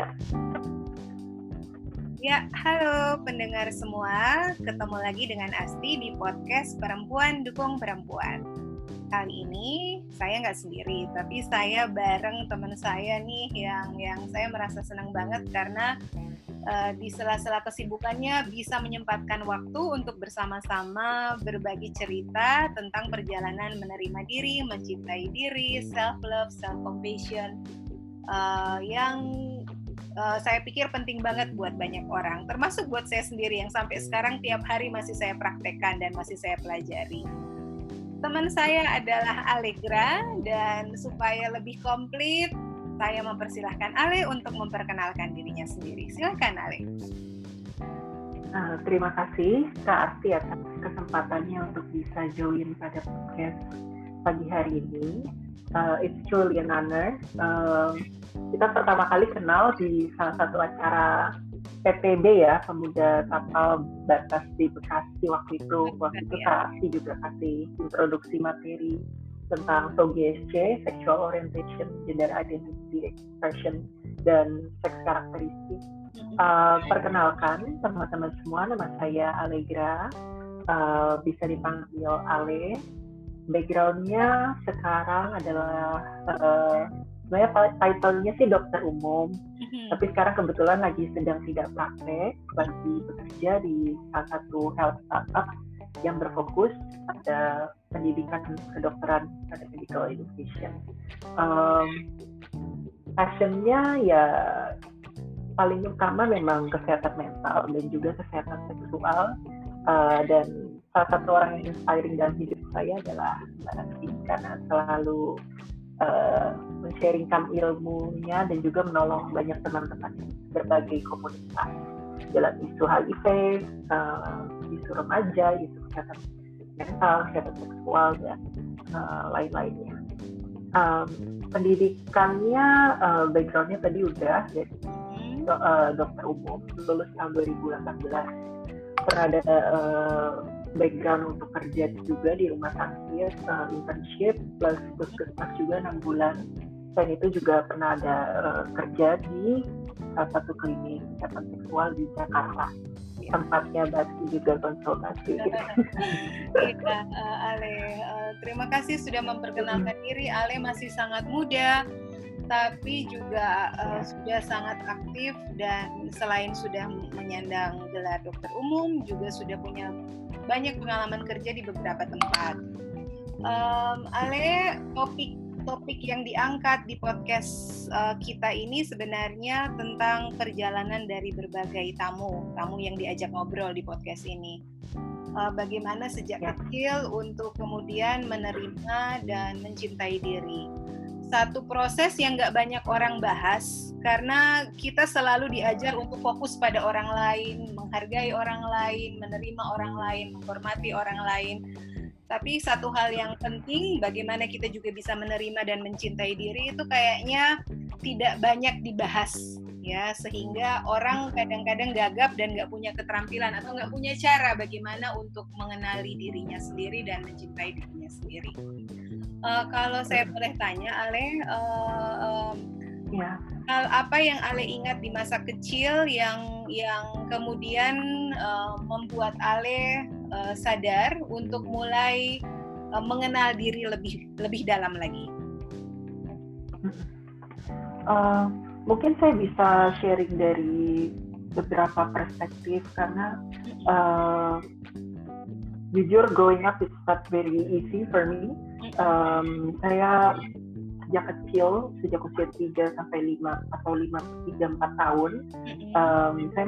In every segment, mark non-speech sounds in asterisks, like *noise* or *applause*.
Ya. Ya, halo pendengar semua. Ketemu lagi dengan Asti di podcast Perempuan Dukung Perempuan. Kali ini saya nggak sendiri, tapi saya bareng teman saya nih yang yang saya merasa senang banget karena uh, di sela-sela kesibukannya bisa menyempatkan waktu untuk bersama-sama berbagi cerita tentang perjalanan menerima diri, mencintai diri, self love, self compassion uh, yang uh, saya pikir penting banget buat banyak orang, termasuk buat saya sendiri yang sampai sekarang tiap hari masih saya praktekkan dan masih saya pelajari. Teman saya adalah Allegra dan supaya lebih komplit, saya mempersilahkan Ale untuk memperkenalkan dirinya sendiri. Silakan Ale. Uh, terima kasih Kak Arti atas kesempatannya untuk bisa join pada podcast pagi hari ini. Uh, it's truly an honor. Uh, kita pertama kali kenal di salah satu acara PPB ya pemuda kapal batas di Bekasi. Waktu itu waktu itu kasih juga kasih introduksi materi tentang SOGSC sexual orientation gender identity expression dan sex karakteristik. Uh, perkenalkan teman-teman semua nama saya Allegra. Uh, bisa dipanggil Ale backgroundnya sekarang adalah uh, sebenarnya title-nya sih dokter umum, mm-hmm. tapi sekarang kebetulan lagi sedang tidak praktek, lagi bekerja di salah satu health startup yang berfokus pada pendidikan kedokteran pada medical education. Um, passionnya ya paling utama memang kesehatan mental dan juga kesehatan seksual uh, dan salah satu orang yang inspiring dalam hidup saya adalah Mbak karena selalu uh, men-sharingkan ilmunya dan juga menolong banyak teman-teman berbagai komunitas. Dalam isu HIV, uh, isu remaja, isu kesehatan mental, kesehatan seksual dan uh, lain-lainnya. Um, pendidikannya uh, backgroundnya tadi udah jadi do, uh, dokter umum lulus tahun 2018 pernah ada uh, background untuk kerja juga di rumah sakit uh, internship plus puskesmas juga enam bulan selain itu juga pernah ada uh, kerja di salah satu klinik kesehatan seksual di Jakarta tempatnya Bati juga konsultasi. Iya, uh, *laughs* Ale. Uh, terima kasih sudah memperkenalkan diri. Ale masih sangat muda, tapi juga uh, sudah sangat aktif dan selain sudah menyandang gelar dokter umum, juga sudah punya banyak pengalaman kerja di beberapa tempat. Um, Ale, topik topik yang diangkat di podcast uh, kita ini sebenarnya tentang perjalanan dari berbagai tamu, tamu yang diajak ngobrol di podcast ini. Uh, bagaimana sejak ya. kecil untuk kemudian menerima dan mencintai diri. Satu proses yang nggak banyak orang bahas karena kita selalu diajar untuk fokus pada orang lain, menghargai orang lain, menerima orang lain, menghormati orang lain tapi satu hal yang penting, bagaimana kita juga bisa menerima dan mencintai diri itu kayaknya tidak banyak dibahas ya sehingga orang kadang-kadang gagap dan nggak punya keterampilan atau nggak punya cara bagaimana untuk mengenali dirinya sendiri dan mencintai dirinya sendiri. Uh, kalau saya boleh tanya, Ale, uh, um, ya. hal apa yang Ale ingat di masa kecil yang yang kemudian uh, membuat Ale uh, sadar untuk mulai uh, mengenal diri lebih lebih dalam lagi? Uh, mungkin saya bisa sharing dari beberapa perspektif karena uh, jujur growing up is not very easy for me. Um, saya sejak kecil sejak usia 3 sampai 5 atau 5 3 4 tahun um, saya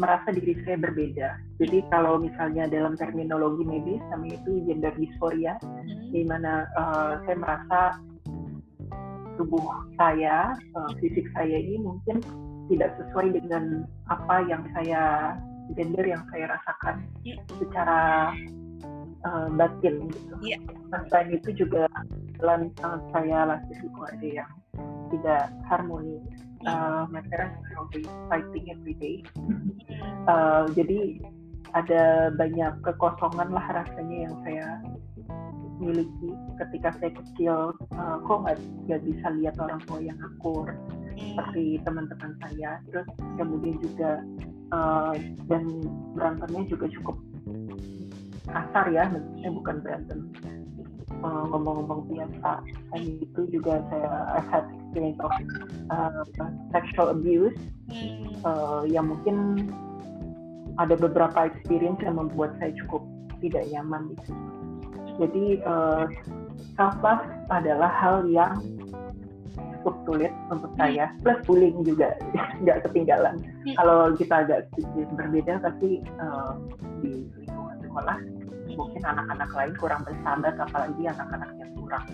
merasa diri saya berbeda. Jadi kalau misalnya dalam terminologi medis namanya itu gender dysphoria, hmm. di mana uh, saya merasa tubuh saya, uh, fisik saya ini mungkin tidak sesuai dengan apa yang saya gender yang saya rasakan yeah. secara uh, batin gitu. Yeah. Nah, selain itu juga dalam uh, saya lahir di keluarga yang tidak harmonis uh, my parents are always fighting every day. Uh, jadi ada banyak kekosongan lah rasanya yang saya miliki ketika saya kecil. Uh, kok nggak bisa lihat orang tua yang akur, seperti teman-teman saya terus kemudian juga uh, dan berantemnya juga cukup kasar ya maksudnya bukan berantem. Uh, ngomong-ngomong biasa dan itu juga saya had experience of uh, sexual abuse. Uh, yang mungkin ada beberapa experience yang membuat saya cukup tidak nyaman di situ. Jadi uh, self love adalah hal yang cukup sulit untuk saya. Plus bullying juga *laughs* nggak ketinggalan. Hmm. Kalau kita agak sedikit berbeda, pasti uh, di lingkungan sekolah mungkin anak-anak lain kurang bersahabat, apalagi anak-anak yang kurang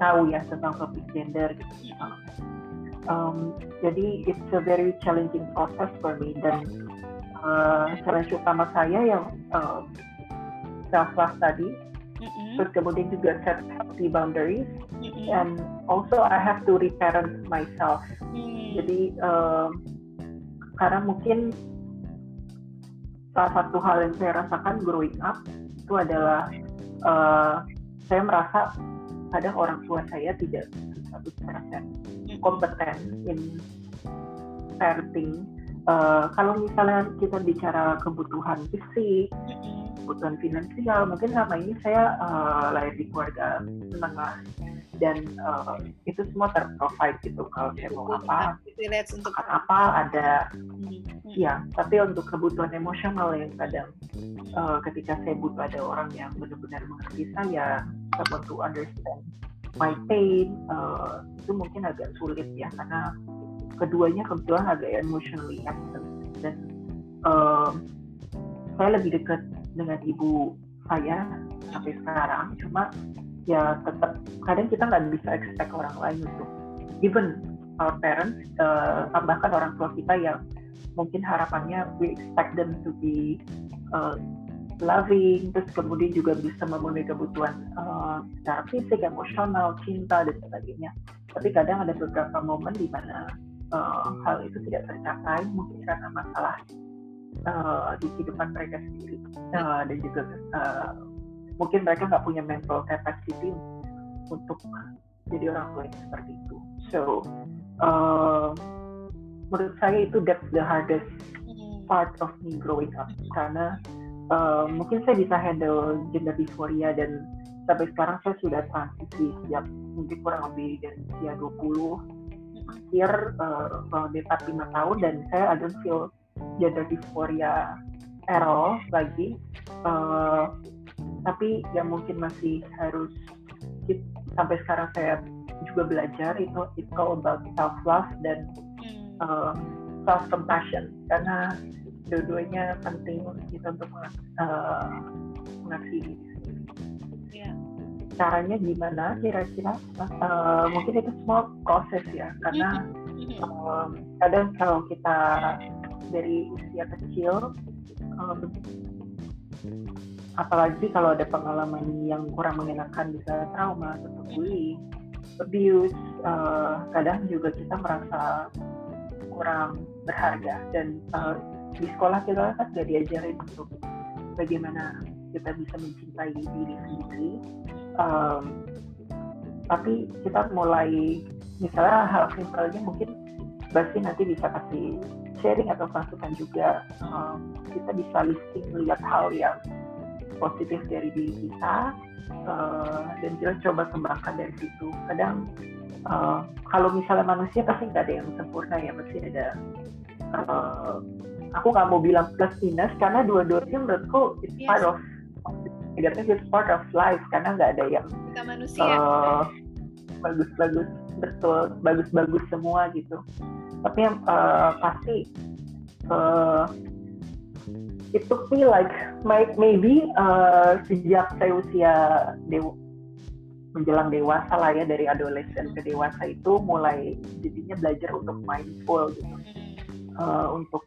tahu ya tentang topik gender gitu. Um, jadi it's a very challenging process for me dan uh, challenge utama saya yang uh, self love tadi mm-hmm. terus kemudian juga set healthy boundaries mm-hmm. and also I have to reparent myself. Mm. jadi uh, karena mungkin salah satu hal yang saya rasakan growing up itu adalah uh, saya merasa kadang orang tua saya tidak 100% kompeten in parenting. Uh, kalau misalnya kita bicara kebutuhan fisik, kebutuhan finansial, mungkin selama ini saya uh, lahir di keluarga menengah dan uh, itu semua terprovide gitu kalau saya mau apa, untuk apa ada, mm-hmm. ya. Tapi untuk kebutuhan emosional yang kadang uh, ketika saya butuh ada orang yang benar-benar mengerti saya, someone to understand my pain, uh, itu mungkin agak sulit ya karena keduanya kebetulan agak emotionally absent dan uh, saya lebih dekat dengan ibu saya sampai sekarang cuma ya tetap kadang kita nggak bisa expect orang lain untuk even our parents uh, tambahkan orang tua kita yang mungkin harapannya we expect them to be uh, loving, terus kemudian juga bisa memenuhi kebutuhan uh, secara fisik, emosional, cinta dan sebagainya. Tapi kadang ada beberapa momen di mana uh, hal itu tidak tercapai mungkin karena masalah uh, di kehidupan mereka sendiri uh, dan juga uh, mungkin mereka nggak punya mental capacity untuk jadi orang tua yang seperti itu. So uh, menurut saya itu that's the hardest part of me growing up. Karena uh, mungkin saya bisa handle gender dysphoria dan sampai sekarang saya sudah transisi sejak mungkin kurang lebih dari usia 20 akhir uh, di 45 tahun dan saya ada feel gender dysphoria error lagi. Uh, tapi yang mungkin masih harus sampai sekarang saya juga belajar itu itu all about self love dan uh, hmm. self compassion karena dua-duanya penting kita untuk uh, mengasihi caranya gimana kira-kira? Uh, mungkin itu semua proses ya karena um, kadang kalau kita dari usia kecil um, apalagi kalau ada pengalaman yang kurang mengenakan bisa trauma atau bullying abuse uh, kadang juga kita merasa kurang berharga. Dan uh, di sekolah kita kan gak diajarin untuk bagaimana kita bisa mencintai diri sendiri. Um, tapi kita mulai misalnya hal simpelnya mungkin Basti nanti bisa kasih sharing atau masukan juga. Um, kita bisa listing melihat hal yang positif dari diri kita uh, dan kita coba kembangkan dari situ. Kadang uh, kalau misalnya manusia pasti nggak ada yang sempurna ya pasti ada uh, aku nggak mau bilang plus minus karena dua-duanya menurutku it's yes. part of negatif it's part of life karena nggak ada yang kita manusia. uh, bagus-bagus betul bagus-bagus semua gitu. Tapi yang uh, pasti uh, it took me like maybe uh, sejak saya usia dewa, menjelang dewasa lah ya dari adolescent ke dewasa itu mulai jadinya belajar untuk mindful gitu. Uh, untuk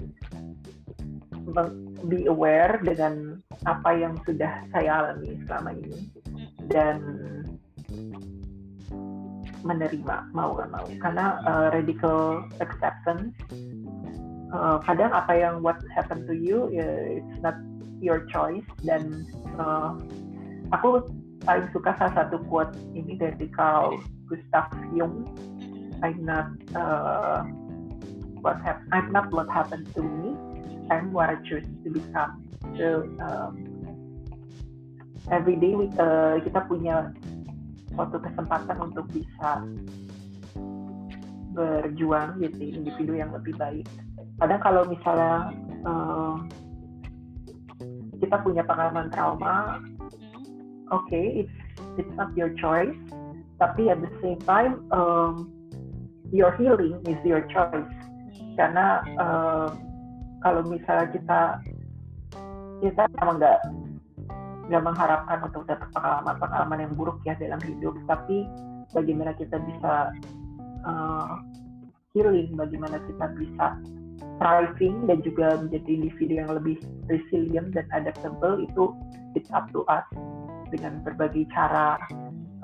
be aware dengan apa yang sudah saya alami selama ini dan menerima mau gak mau. Karena uh, radical acceptance uh, kadang apa yang what happened to you uh, it's not your choice. Dan uh, aku paling suka salah satu quote ini dari Carl Gustav Jung. I'm not uh, what hap- I'm not what happened to me. I'm what I choose to become. So um, every day uh, kita punya suatu kesempatan untuk bisa berjuang jadi individu yang lebih baik kadang kalau misalnya uh, kita punya pengalaman trauma oke okay, it's it's not your choice. Tapi at the same time um, your healing is your choice. Karena uh, kalau misalnya kita kita memang nggak nggak mengharapkan untuk dapat pengalaman-pengalaman yang buruk ya dalam hidup. Tapi bagaimana kita bisa uh, healing bagaimana kita bisa thriving dan juga menjadi individu yang lebih resilient dan adaptable itu it's up to us dengan berbagai cara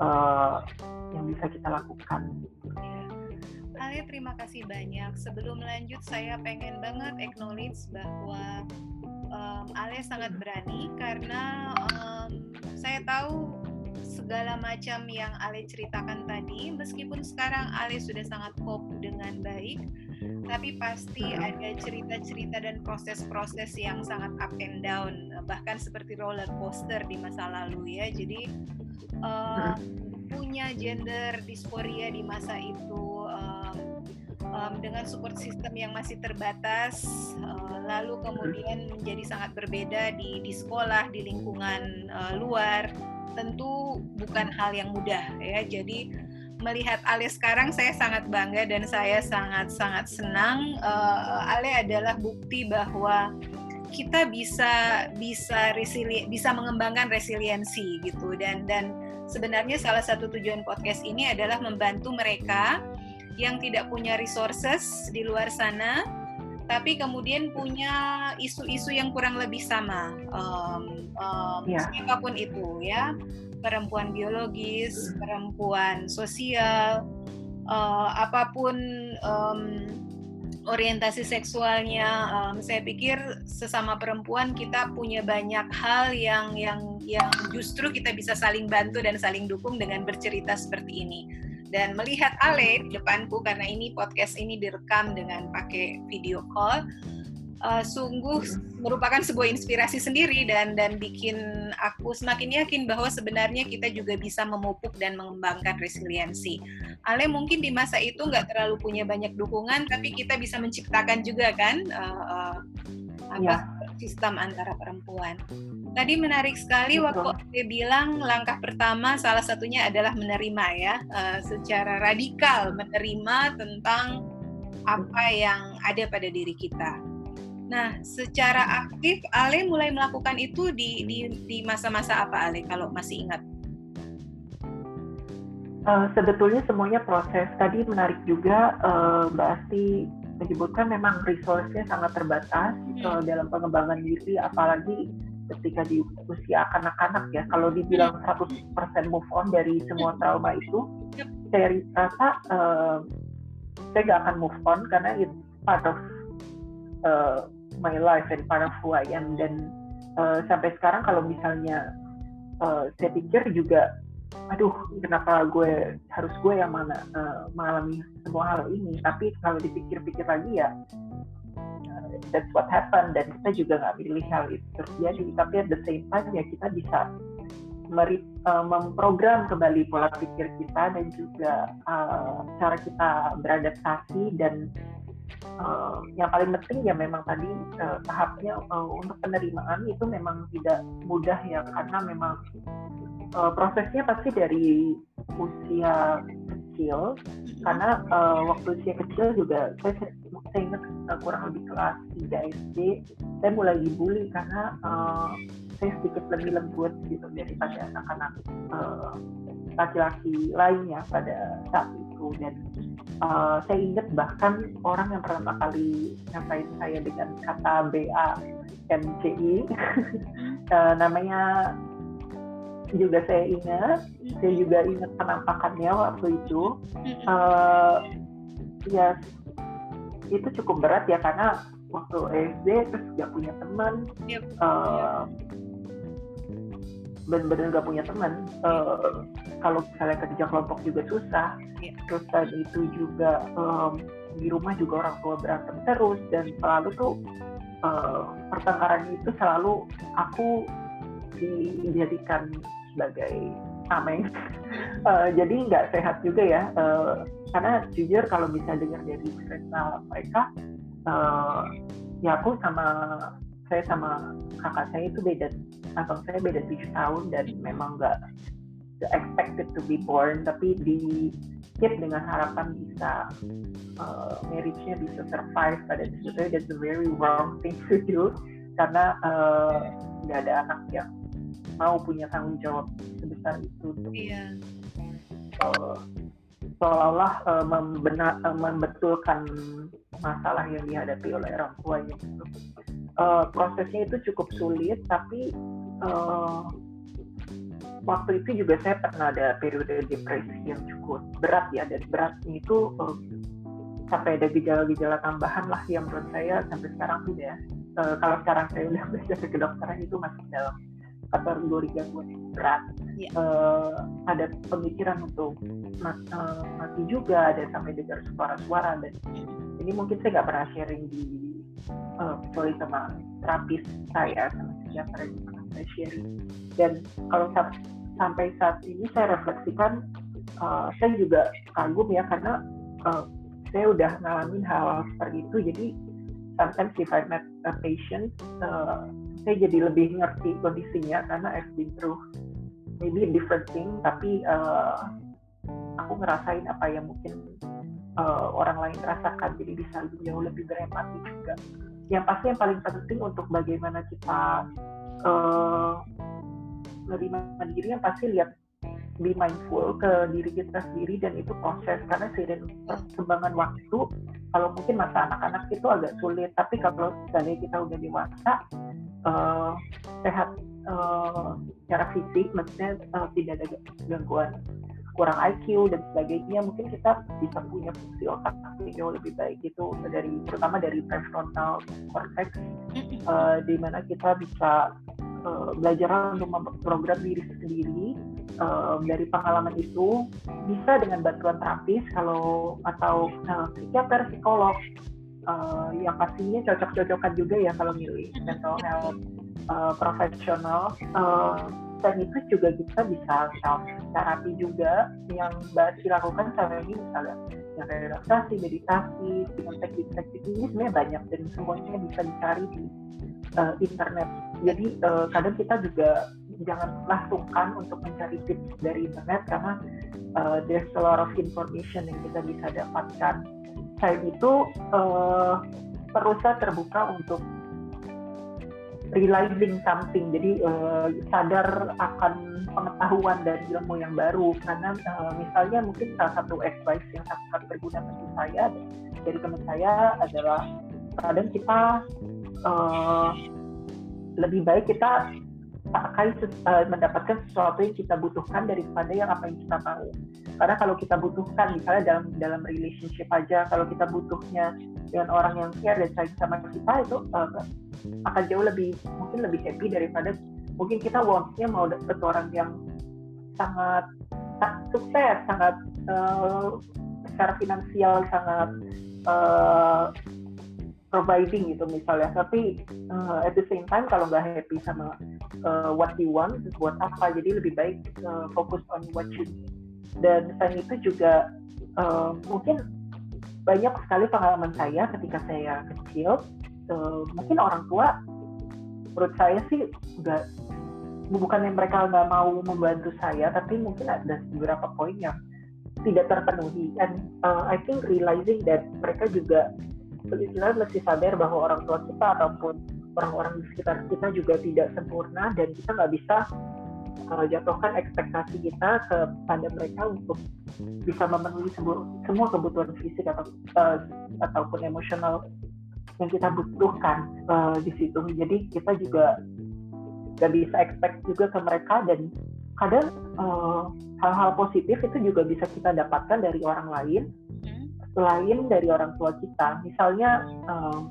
uh, yang bisa kita lakukan. Ale, terima kasih banyak. Sebelum lanjut, saya pengen banget acknowledge bahwa um, Ale sangat berani karena um, saya tahu segala macam yang Ale ceritakan tadi, meskipun sekarang Ale sudah sangat cope dengan baik, tapi pasti ada cerita-cerita dan proses-proses yang sangat up and down, bahkan seperti roller coaster di masa lalu ya. Jadi uh, punya gender dysphoria di masa itu um, um, dengan support system yang masih terbatas, uh, lalu kemudian menjadi sangat berbeda di di sekolah, di lingkungan uh, luar, tentu bukan hal yang mudah ya. Jadi melihat Ale sekarang saya sangat bangga dan saya sangat sangat senang. Uh, Ale adalah bukti bahwa kita bisa bisa resili bisa mengembangkan resiliensi gitu dan dan sebenarnya salah satu tujuan podcast ini adalah membantu mereka yang tidak punya resources di luar sana, tapi kemudian punya isu-isu yang kurang lebih sama, um, um, yeah. siapa pun itu ya, perempuan biologis, perempuan sosial, uh, apa pun um, orientasi seksualnya, um, saya pikir sesama perempuan kita punya banyak hal yang yang yang justru kita bisa saling bantu dan saling dukung dengan bercerita seperti ini. Dan melihat Ale di depanku karena ini podcast ini direkam dengan pakai video call, uh, sungguh merupakan sebuah inspirasi sendiri dan dan bikin aku semakin yakin bahwa sebenarnya kita juga bisa memupuk dan mengembangkan resiliensi. Ale mungkin di masa itu nggak terlalu punya banyak dukungan, tapi kita bisa menciptakan juga kan uh, uh, apa ya. Sistem antara perempuan. Tadi menarik sekali Betul. waktu dia bilang langkah pertama salah satunya adalah menerima ya, uh, secara radikal menerima tentang apa yang ada pada diri kita Nah, secara aktif Ale mulai melakukan itu di di di masa-masa apa Ale kalau masih ingat? Uh, sebetulnya semuanya proses. Tadi menarik juga uh, Mbak Asti menyebutkan memang resource-nya sangat terbatas hmm. uh, dalam pengembangan diri, apalagi ketika di usia anak-anak ya. Kalau dibilang 100% hmm. move on dari semua trauma itu, saya rasa uh, saya nggak akan move on karena itu part of uh, my life and part of who I am dan uh, sampai sekarang kalau misalnya uh, saya pikir juga aduh kenapa gue harus gue yang mana uh, mengalami semua hal ini? Tapi kalau dipikir-pikir lagi ya uh, that's what happened dan kita juga nggak pilih hal itu. Terjadi tapi at the same time ya kita bisa meri, uh, memprogram kembali pola pikir kita dan juga uh, cara kita beradaptasi dan uh, yang paling penting ya memang tadi uh, tahapnya uh, untuk penerimaan itu memang tidak mudah ya karena memang uh, prosesnya pasti dari usia kecil karena uh, waktu usia kecil juga saya, saya ingat uh, kurang lebih kelas 3 SD saya mulai dibully karena uh, saya sedikit lebih lembut gitu daripada anak-anak uh, laki-laki lainnya pada saat itu. Dan uh, saya ingat bahkan orang yang pertama kali ngapain saya dengan kata BA MCI uh, namanya juga saya ingat saya juga ingat penampakannya waktu itu. Uh, ya itu cukup berat ya karena waktu SD terus gak punya teman. Uh, benar-benar gak punya teman. Uh, kalau misalnya kerja kelompok juga susah. Yeah. terus tadi itu juga um, di rumah juga orang tua berantem terus. Dan selalu tuh uh, pertengkaran itu selalu aku dijadikan sebagai tameng. Uh, *laughs* jadi nggak sehat juga ya. Uh, karena jujur kalau bisa dengar dari cerita mereka uh, ya aku sama saya sama kakak saya itu beda abang saya beda tujuh tahun dan memang nggak expected to be born tapi di keep dengan harapan bisa uh, marriage-nya bisa survive pada sebetulnya that's a very wrong thing to do. Karena nggak uh, ada anak yang mau punya tanggung jawab sebesar itu iya. uh, seolah-olah uh, membenar, uh, membetulkan masalah yang dihadapi oleh orang tuanya gitu. Uh, prosesnya itu cukup sulit tapi uh, waktu itu juga saya pernah ada periode depresi yang cukup berat ya dan beratnya itu uh, sampai ada gejala-gejala tambahan lah yang menurut saya sampai sekarang sudah uh, kalau sekarang saya udah *laughs* belajar ke kedokteran itu masih dalam kategori gangguan yang berat yeah. Iya. uh, ada pemikiran untuk mat, uh, mati juga ada sampai dengar suara-suara dan ini mungkin saya nggak pernah sharing di uh, kecuali sama terapis saya sama psikiater yang pernah saya sharing dan kalau sampai saat ini saya refleksikan uh, saya juga kagum ya karena uh, saya udah ngalamin hal, hal seperti itu jadi sometimes if I met a patient uh, saya jadi lebih ngerti kondisinya karena I've been through maybe different thing tapi uh, aku ngerasain apa yang mungkin uh, orang lain rasakan. Jadi bisa jauh lebih berempati juga. Yang pasti yang paling penting untuk bagaimana kita uh, menerima diri yang pasti lihat be mindful ke diri kita sendiri dan itu proses. Karena seiring perkembangan waktu kalau mungkin masa anak-anak itu agak sulit. Tapi kalau misalnya kita udah dewasa uh, sehat uh, secara fisik maksudnya uh, tidak ada gangguan kurang IQ dan sebagainya mungkin kita bisa punya fungsi otak yang jauh lebih baik itu dari terutama dari prefrontal cortex uh, di mana kita bisa uh, belajar untuk memprogram diri sendiri uh, dari pengalaman itu bisa dengan bantuan terapis kalau atau uh, psikiater psikolog uh, yang pastinya cocok-cocokan juga ya kalau milih mental health uh, profesional. Uh, dan itu juga kita bisa self terapi juga. Yang mbak lakukan selama ini misalnya yang relaksasi, meditasi, dengan teknik-teknik ini sebenarnya banyak dan semuanya bisa dicari di uh, internet. Jadi uh, kadang kita juga jangan langsungkan untuk mencari tips dari internet karena uh, there's a lot of information yang kita bisa dapatkan selain itu uh, saya terbuka untuk realizing something. Jadi uh, sadar akan pengetahuan dan ilmu yang baru. Karena uh, misalnya mungkin salah satu advice yang sangat berguna bagi saya dari teman saya adalah kadang kita uh, lebih baik kita pakai uh, mendapatkan sesuatu yang kita butuhkan daripada yang apa yang kita mau. Karena kalau kita butuhkan, misalnya dalam dalam relationship aja, kalau kita butuhnya dengan orang yang care dan sayang sama kita itu uh, akan jauh lebih mungkin lebih happy daripada mungkin kita wantnya mau dapet orang yang sangat, sangat sukses, sangat uh, secara finansial sangat providing gitu misalnya. Tapi uh, at the same time kalau nggak happy sama uh, what you want buat apa jadi lebih baik uh, fokus on what you need. Dan selain itu juga uh, mungkin banyak sekali pengalaman saya ketika saya kecil uh, mungkin orang tua menurut saya sih nggak bukan yang mereka nggak mau membantu saya tapi mungkin ada beberapa poin yang tidak terpenuhi. And uh, I think realizing that mereka juga kita mesti sadar bahwa orang tua kita ataupun orang-orang di sekitar kita juga tidak sempurna dan kita nggak bisa uh, jatuhkan ekspektasi kita kepada mereka untuk bisa memenuhi semua, semua kebutuhan fisik atau uh, ataupun emosional yang kita butuhkan uh, di situ. Jadi kita juga nggak bisa expect juga ke mereka dan kadang hal-hal uh, positif itu juga bisa kita dapatkan dari orang lain selain dari orang tua kita. Misalnya, um,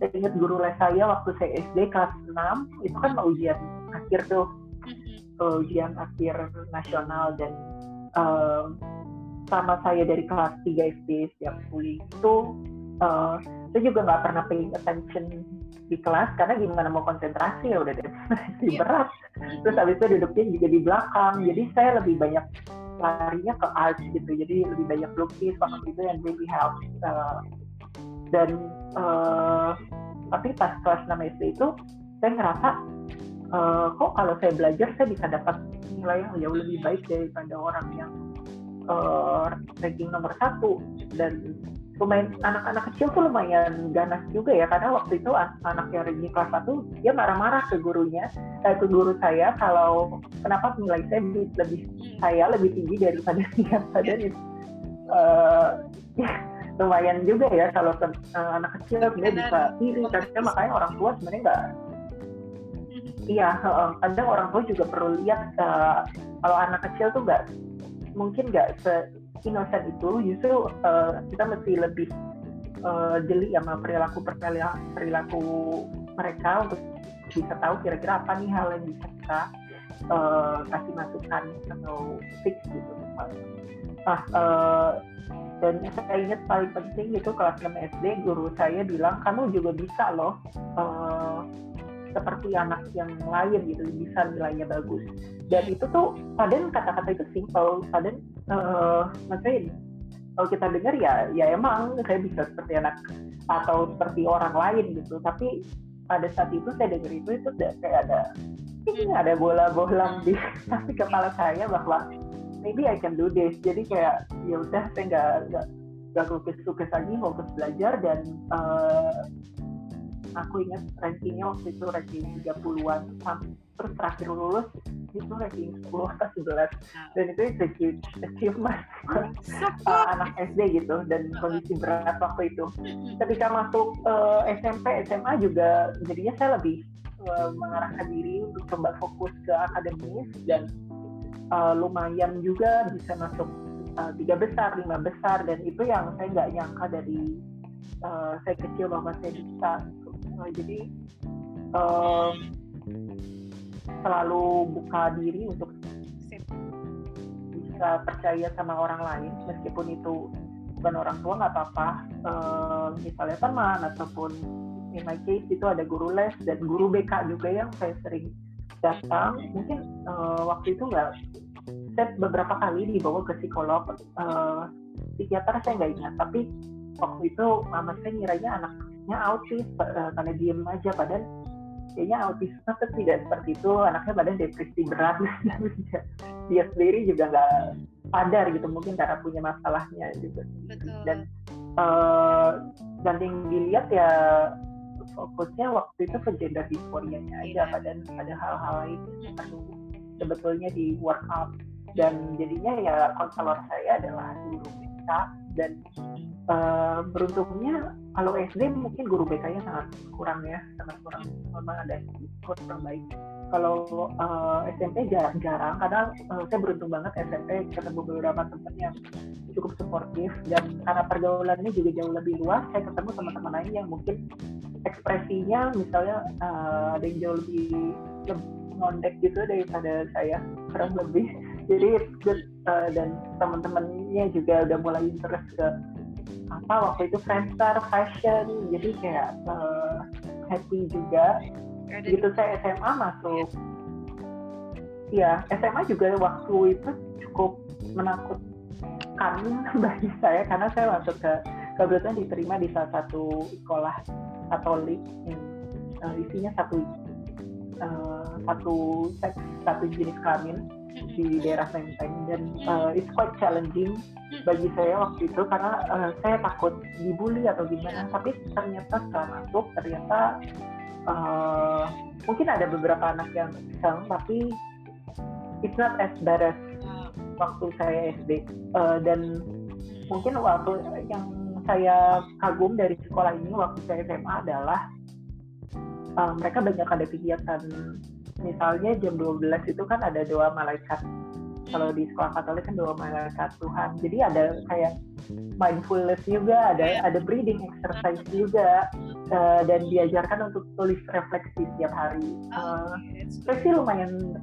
saya ingat guru les saya waktu saya SD kelas 6, itu kan mau ujian akhir tuh. ujian akhir nasional dan uh, sama saya dari kelas 3 SD setiap kuliah itu uh, saya juga nggak pernah paying attention di kelas karena gimana mau konsentrasi ya udah deh. *laughs* Yeah. berat terus habis itu duduknya juga di belakang. Jadi saya lebih banyak larinya ke art gitu. Jadi lebih banyak lukis waktu itu yang really help uh, dan uh, tapi pas kelas 6 SD itu saya ngerasa uh, kok kalau saya belajar saya bisa dapat nilai yang jauh lebih baik daripada orang yang uh, ranking nomor satu. Dan lumayan anak-anak kecil tuh lumayan ganas juga ya karena waktu itu anak yang ranking kelas satu dia marah-marah ke gurunya eh, ke guru saya kalau kenapa nilai saya lebih, lebih saya lebih tinggi daripada *laughs* yang pada uh, *laughs* *laughs* lumayan juga ya kalau ke, uh, anak kecil dia bisa iri karena makanya orang tua sebenarnya nggak iya uh, kadang orang tua juga perlu lihat uh, kalau anak kecil tuh nggak mungkin nggak se innocent itu justru uh, kita mesti lebih uh, jeli sama perilaku perilaku mereka untuk bisa tahu kira-kira apa nih hal yang bisa kita uh, kasih masukan atau fix gitu. Nah, uh, dan saya ingat paling penting itu kelas 6 SD guru saya bilang kamu juga bisa loh uh, seperti anak yang lain gitu bisa nilainya bagus. Dan itu tuh padahal kata-kata itu simple padahal uh, maksudnya kalau kita dengar ya ya emang saya bisa seperti anak atau seperti orang lain gitu. Tapi pada saat itu saya dengar itu itu kayak ada ini ada bola-bola di kepala saya bahwa maybe I can do this. Jadi kayak ya udah saya nggak nggak nggak lukis-lukis lagi fokus belajar dan uh, aku ingat rankingnya waktu itu ranking 30-an terus terakhir lulus itu ranking 10 atau 11 dan itu itu huge achievement uh, anak SD gitu dan kondisi berat waktu itu. Ketika masuk uh, SMP SMA juga jadinya saya lebih uh, mengarahkan diri untuk coba fokus ke akademis dan uh, lumayan juga bisa masuk uh, tiga besar lima besar. Dan itu yang saya nggak nyangka dari uh, saya kecil bahwa saya bisa. Uh, jadi uh, selalu buka diri untuk bisa percaya sama orang lain meskipun itu bukan orang tua nggak apa-apa. Uh, misalnya teman ataupun in my case itu ada guru les dan guru BK juga yang saya sering datang. Mungkin uh, waktu itu nggak saya beberapa kali dibawa ke psikolog. Uh, psikiater saya nggak ingat tapi waktu itu mama saya ngiranya anaknya autis uh, karena diem aja padahal kayaknya autis tapi tidak seperti itu. Anaknya badan depresi berat. *laughs* Dia sendiri juga nggak sadar gitu mungkin karena punya masalahnya gitu. Betul. dan uh, dan yang dilihat ya fokusnya waktu itu ke gender dysphoria-nya aja iya. pada ada hal-hal lain yang perlu sebetulnya di workout. Dan jadinya ya konselor saya adalah guru BK dan uh, beruntungnya kalau SD mungkin guru BK-nya sangat kurang ya sangat kurang. Memang ada kurang baik kalau uh, SMP jarang-jarang karena uh, saya beruntung banget SMP ketemu beberapa teman yang cukup suportif dan karena pergaulannya juga jauh lebih luas saya ketemu teman-teman lain yang mungkin ekspresinya misalnya uh, ada yang jauh lebih, lebih ngondek gitu daripada saya kurang lebih. Jadi uh, dan teman-temannya juga udah mulai interest ke apa waktu itu Friendster fashion jadi kayak uh, happy juga. Gitu saya SMA masuk. Ya SMA juga waktu itu cukup menakutkan *laughs* bagi saya karena saya masuk ke kebetulan diterima di salah satu sekolah Katolik. Yang uh, isinya satu uh, satu seks satu jenis kelamin di daerah Menteng. Dan uh, it's quite challenging bagi saya waktu itu karena uh, saya takut dibully atau gimana. Tapi ternyata setelah masuk ternyata uh, mungkin ada beberapa anak yang iseng tapi it's not as bad as waktu saya SD uh, dan mungkin waktu yang saya kagum dari sekolah ini waktu saya SMA adalah uh, mereka banyak ada kegiatan misalnya jam 12 itu kan ada doa malaikat. Kalau di sekolah Katolik kan doa malaikat Tuhan. Jadi ada kayak mindfulness juga ada ada breathing exercise juga uh, dan diajarkan untuk tulis refleksi setiap hari. Uh, saya sih lumayan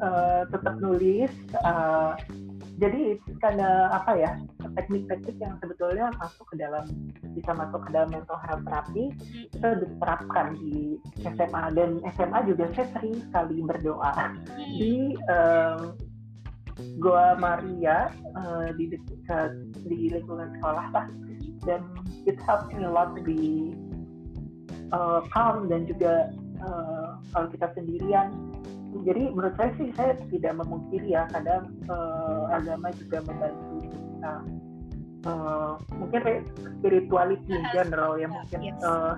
uh, tetap nulis uh, jadi karena apa ya teknik-teknik yang sebetulnya masuk ke dalam bisa masuk ke dalam mental health therapy itu diterapkan di SMA dan SMA juga saya sering sekali berdoa. Di um, Goa Maria uh, di dekat di lingkungan sekolah lah. Dan it helps me a lot to be uh, calm dan juga uh, kalau kita sendirian jadi menurut saya sih saya tidak memungkiri ya kadang uh, agama juga membantu kita uh, mungkin spirituality in general ya mungkin uh,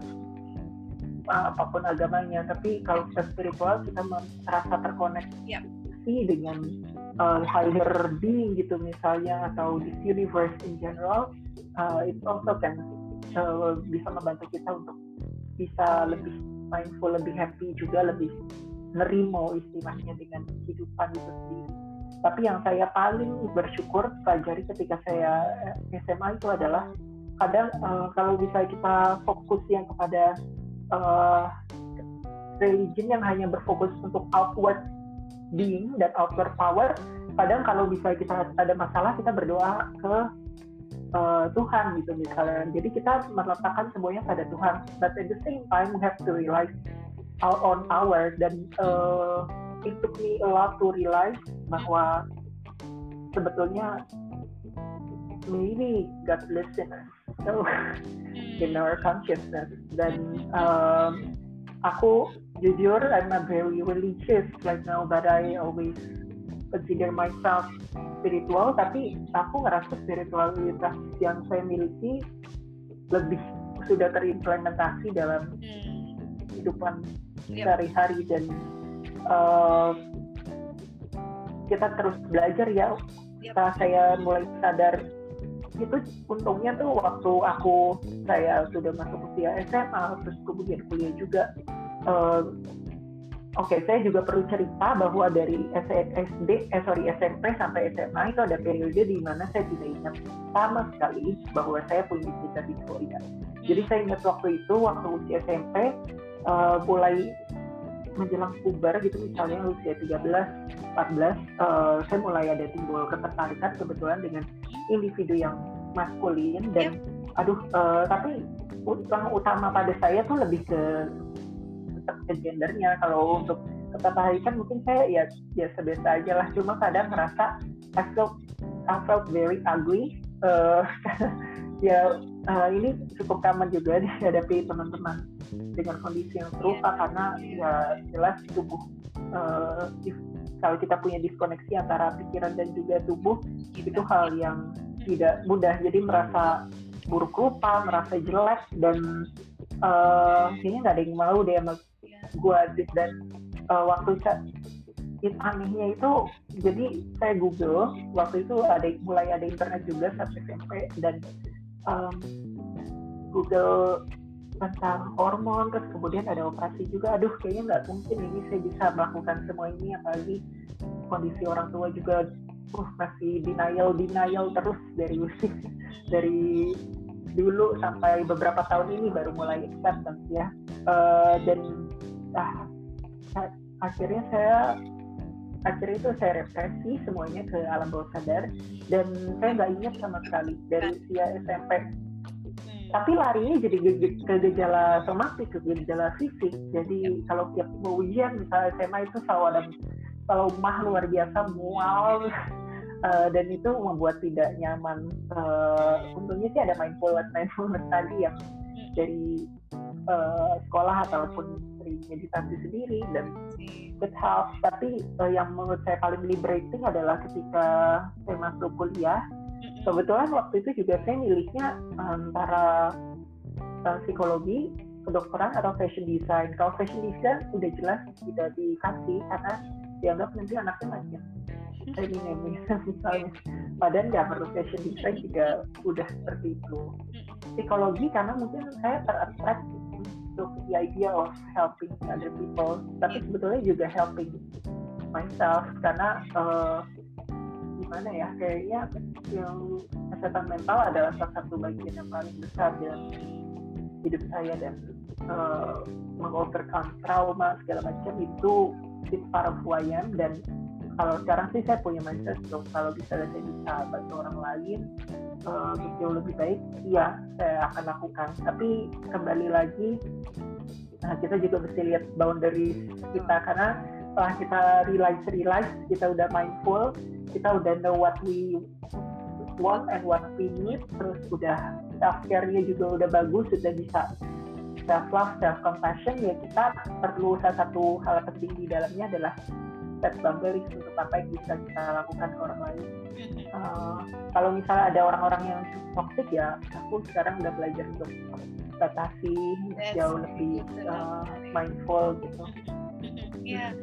apa pun agamanya. Tapi kalau kita spiritual kita merasa terkoneksi yep. dengan uh, higher being gitu misalnya atau this universe in general uh, it also can uh, bisa membantu kita untuk bisa lebih mindful lebih happy juga lebih nerimo istilahnya dengan kehidupan itu sendiri. Tapi yang saya paling bersyukur pelajari ketika saya SMA itu adalah kadang uh, kalau bisa kita fokus yang kepada uh, religion yang hanya berfokus untuk outward being dan outward power, kadang kalau bisa kita ada masalah kita berdoa ke uh, Tuhan gitu misalnya. Jadi kita meletakkan semuanya pada Tuhan. But at the same time we have to realize our own power dan uh, it took me a lot to realize bahwa sebetulnya maybe God listens so in our consciousness dan um, aku jujur I'm not very religious right now but I always consider myself spiritual tapi aku ngerasa spiritualitas yang saya miliki lebih sudah terimplementasi dalam hmm. kehidupan sehari-hari dan uh, kita terus belajar ya. Setelah saya mulai sadar itu untungnya tuh waktu aku saya sudah masuk usia SMA terus kemudian kuliah juga uh, Oke, okay, saya juga perlu cerita bahwa dari SD, eh sorry SMP sampai SMA itu ada periode di mana saya tidak ingat sama sekali bahwa saya punya cita di Korea. Jadi saya ingat waktu itu, waktu usia SMP, uh, mulai menjelang puber gitu misalnya usia 13, 14 uh, saya mulai ada timbul ketertarikan kebetulan dengan individu yang maskulin dan yep. aduh uh, tapi yang utama pada saya tuh lebih ke ke gendernya kalau untuk ketertarikan mungkin saya ya biasa biasa aja lah cuma kadang merasa I felt I felt very ugly uh, *laughs* ya uh, ini cukup common juga *laughs* dihadapi teman-teman dengan kondisi yang serupa karena ya jelas tubuh uh, kalau kita punya diskoneksi antara pikiran dan juga tubuh itu hal yang tidak mudah. Jadi merasa buruk rupa merasa jelek dan uh, kayaknya nggak ada yang mau deh sama gue dan uh, waktu itu anehnya itu jadi saya google waktu itu ada mulai ada internet juga saat SMP dan um, Google tentang hormon terus kemudian ada operasi juga. Aduh kayaknya nggak mungkin ini saya bisa melakukan semua ini apalagi kondisi orang tua juga uh, masih denial denial terus dari usia *laughs* dari dulu sampai beberapa tahun ini baru mulai acceptance ya. Uh, dan ah, akhirnya saya akhirnya itu saya represi semuanya ke alam bawah sadar. Dan saya nggak ingat sama sekali dari usia SMP hmm. tapi larinya jadi ke gejala somatik ke gejala fisik. Jadi kalau tiap mau ujian misalnya SMA itu selalu ada selalu mah luar biasa mual. Uh, *laughs* dan itu membuat tidak nyaman. Uh, untungnya sih ada mindfulness mindfulness tadi yang hmm. dari uh, sekolah ataupun meditasi sendiri dan it helps tapi uh, yang menurut saya paling liberating adalah ketika saya masuk kuliah. Kebetulan waktu itu juga saya milihnya antara uh, psikologi kedokteran atau fashion design. Kalau fashion design udah jelas tidak dikasih karena dianggap nanti anaknya macam ini misalnya. Padahal nggak perlu fashion design juga udah seperti itu. Psikologi karena mungkin saya terattract the idea of helping other people tapi sebetulnya juga helping myself karena uh, gimana ya kayaknya yang kesehatan mental adalah salah satu bagian yang paling besar dalam hidup saya dan uh, mengovercome trauma segala macam itu it's part of who I am dan kalau sekarang sih saya punya mindset dong kalau bisa saya bisa bantu orang lain uh, jauh lebih baik iya saya akan lakukan. Tapi kembali lagi nah kita juga mesti lihat boundaries kita karena setelah kita realize realize kita udah mindful kita udah know what we want and what we need terus udah self care-nya juga udah bagus sudah bisa self love self compassion ya kita perlu salah satu hal penting di dalamnya adalah set boundaries untuk apa yang bisa kita lakukan ke orang lain. Uh, kalau misalnya ada orang-orang yang toxic ya, aku sekarang udah belajar untuk batasi jauh lebih uh, mindful gitu. Ya,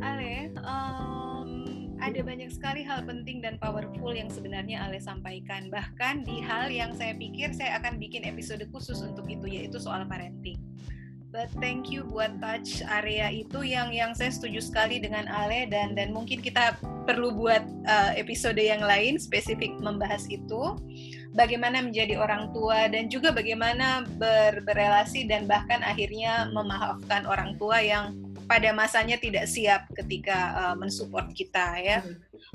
Ale, um, ada banyak sekali hal penting dan powerful yang sebenarnya Ale sampaikan. Bahkan di hal yang saya pikir saya akan bikin episode khusus untuk itu, yaitu soal parenting. But thank you buat touch area itu yang yang saya setuju sekali dengan Ale dan dan mungkin kita perlu buat uh, episode yang lain spesifik membahas itu. Bagaimana menjadi orang tua dan juga bagaimana ber, berelasi dan bahkan akhirnya memaafkan orang tua yang pada masanya tidak siap ketika uh, mensupport kita ya.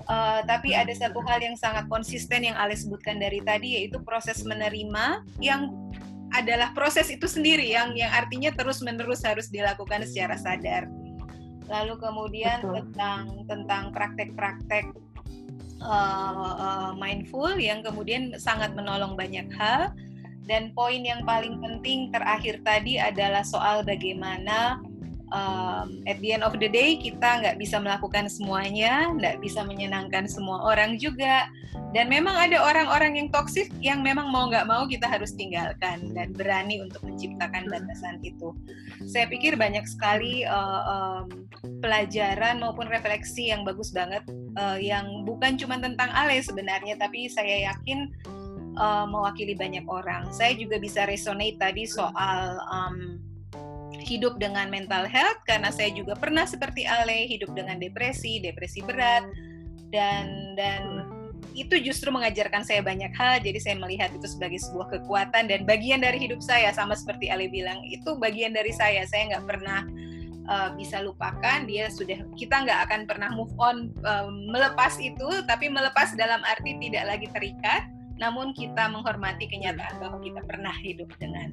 Uh, tapi ada satu hal yang sangat konsisten yang Ale sebutkan dari tadi yaitu proses menerima yang adalah proses itu sendiri yang yang artinya terus menerus harus dilakukan secara sadar. Lalu kemudian Betul. tentang tentang praktek-praktek uh, uh, mindful yang kemudian sangat menolong banyak hal. Dan poin yang paling penting terakhir tadi adalah soal bagaimana um, at the end of the day kita nggak bisa melakukan semuanya, nggak bisa menyenangkan semua orang juga. Dan memang ada orang-orang yang toksik yang memang mau nggak mau kita harus tinggalkan dan berani untuk menciptakan batasan itu. Saya pikir banyak sekali uh, um, pelajaran maupun refleksi yang bagus banget uh, yang bukan cuma tentang Ale sebenarnya, tapi saya yakin uh, mewakili banyak orang. Saya juga bisa resonate tadi soal um, hidup dengan mental health karena saya juga pernah seperti Ale hidup dengan depresi, depresi berat. Dan dan itu justru mengajarkan saya banyak hal. Jadi saya melihat itu sebagai sebuah kekuatan dan bagian dari hidup saya. Sama seperti Ale bilang itu bagian dari saya. Saya nggak pernah uh, bisa lupakan dia sudah kita nggak akan pernah move on uh, melepas itu tapi melepas dalam arti tidak lagi terikat namun kita menghormati kenyataan bahwa kita pernah hidup dengan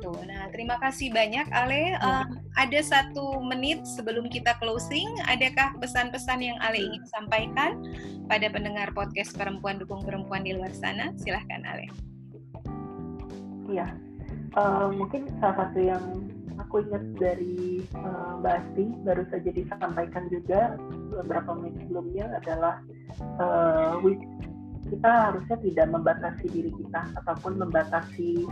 itu. Nah, terima kasih banyak Ale. Um, ada satu menit sebelum kita closing, adakah pesan-pesan yang Ale ingin sampaikan pada pendengar podcast Perempuan Dukung Perempuan di luar sana? Silahkan Ale. Iya, uh, mungkin salah satu yang aku ingat dari uh, Mbak Asti baru saja disampaikan juga beberapa menit sebelumnya adalah uh, kita harusnya tidak membatasi diri kita ataupun membatasi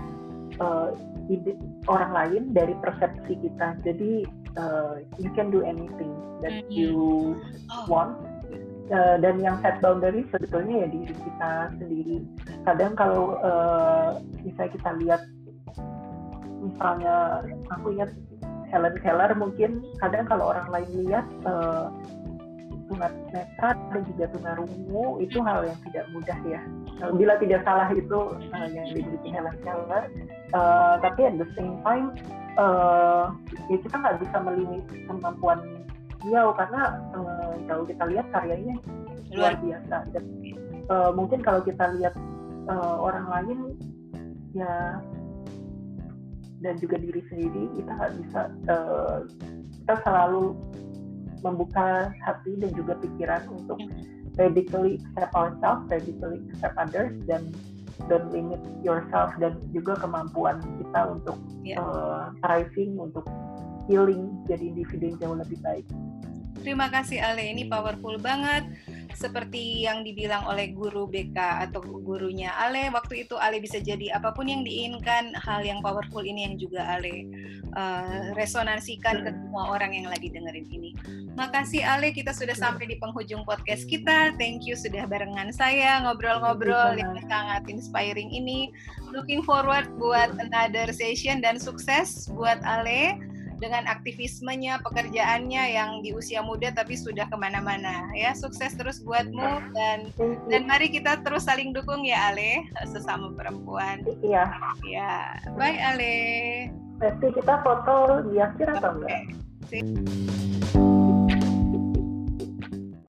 uh, ide, orang lain dari persepsi kita. Jadi uh, you can do anything that mm-hmm. you oh. want. Uh, dan yang set boundary sebetulnya ya diri kita sendiri. Kadang kalau uh, misalnya kita lihat, misalnya aku ingat Helen Keller mungkin kadang kalau orang lain lihat uh, netra dan juga tunarungu itu hal yang tidak mudah ya. Bila tidak salah itu uh, yang dimiliki Helen Keller, uh, tapi at the same time uh, ya kita nggak bisa melimit kemampuan dia karena uh, kalau kita lihat karyanya luar biasa. Dan, uh, mungkin kalau kita lihat uh, orang lain ya dan juga diri sendiri kita nggak bisa uh, kita selalu membuka hati dan juga pikiran untuk radically accept ourselves, radically accept others, dan don't limit yourself dan juga kemampuan kita untuk yeah. Ya. uh, thriving, untuk healing jadi individu yang jauh lebih baik. Terima kasih Ale, ini powerful banget seperti yang dibilang oleh guru BK atau gurunya Ale waktu itu Ale bisa jadi apa pun yang diinginkan hal yang powerful ini yang juga Ale uh, resonansikan ke semua orang yang lagi dengerin ini. Makasih Ale kita sudah sampai di penghujung podcast kita. Thank you sudah barengan saya ngobrol-ngobrol yang sangat inspiring ini. Looking forward buat another session dan sukses buat Ale dengan aktivismenya, pekerjaannya yang di usia muda tapi sudah ke mana-mana. Ya, sukses terus buatmu dan dan mari kita terus saling dukung ya Ale, sesama perempuan. Iya. Ya, bye Ale. Berarti kita foto di akhir atau enggak? Okay.